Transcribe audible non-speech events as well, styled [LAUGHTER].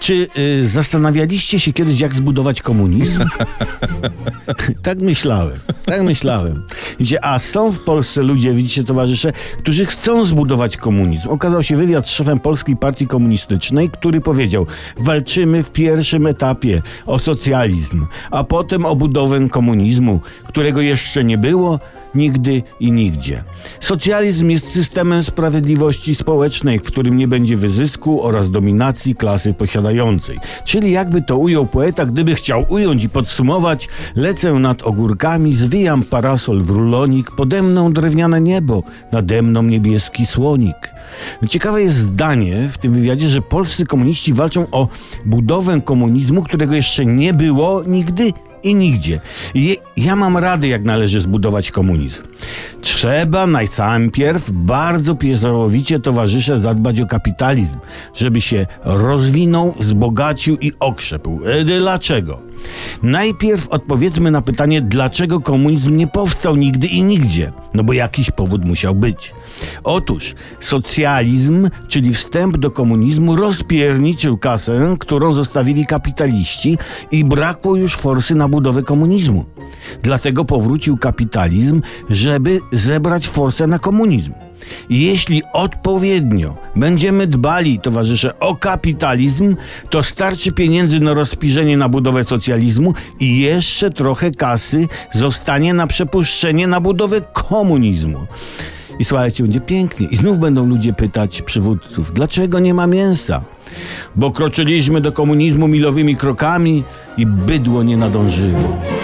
Czy y, zastanawialiście się kiedyś, jak zbudować komunizm? [LAUGHS] tak myślałem, tak myślałem. Widzicie, a są w Polsce ludzie, widzicie, towarzysze, którzy chcą zbudować komunizm. Okazał się wywiad z szefem Polskiej Partii Komunistycznej, który powiedział, walczymy w pierwszym etapie o socjalizm, a potem o budowę komunizmu, którego jeszcze nie było, nigdy i nigdzie. Socjalizm jest systemem sprawiedliwości społecznej, w którym nie będzie wyzysku oraz dominacji klasy posiadającej. Czyli jakby to ujął poeta, gdyby chciał ująć i podsumować, lecę nad ogórkami, zwijam parasol w rulonik, pode mną drewniane niebo, nade mną niebieski słonik. Ciekawe jest zdanie w tym wywiadzie, że polscy komuniści walczą o budowę komunizmu, którego jeszcze nie było nigdy i nigdzie. I ja mam rady, jak należy zbudować komunizm. Trzeba najpierw bardzo pieczołowicie towarzysze zadbać o kapitalizm, żeby się rozwinął, wzbogacił i okrzepł. E, dlaczego? Najpierw odpowiedzmy na pytanie, dlaczego komunizm nie powstał nigdy i nigdzie. No bo jakiś powód musiał być. Otóż socjalizm, czyli wstęp do komunizmu, rozpierniczył kasę, którą zostawili kapitaliści i brakło już forsy na budowę komunizmu. Dlatego powrócił kapitalizm, żeby zebrać forsę na komunizm. Jeśli odpowiednio będziemy dbali, towarzysze, o kapitalizm, to starczy pieniędzy na rozpirzenie na budowę socjalizmu i jeszcze trochę kasy zostanie na przepuszczenie na budowę komunizmu. I słuchajcie, będzie pięknie. I znów będą ludzie pytać przywódców, dlaczego nie ma mięsa? Bo kroczyliśmy do komunizmu milowymi krokami i bydło nie nadążyło.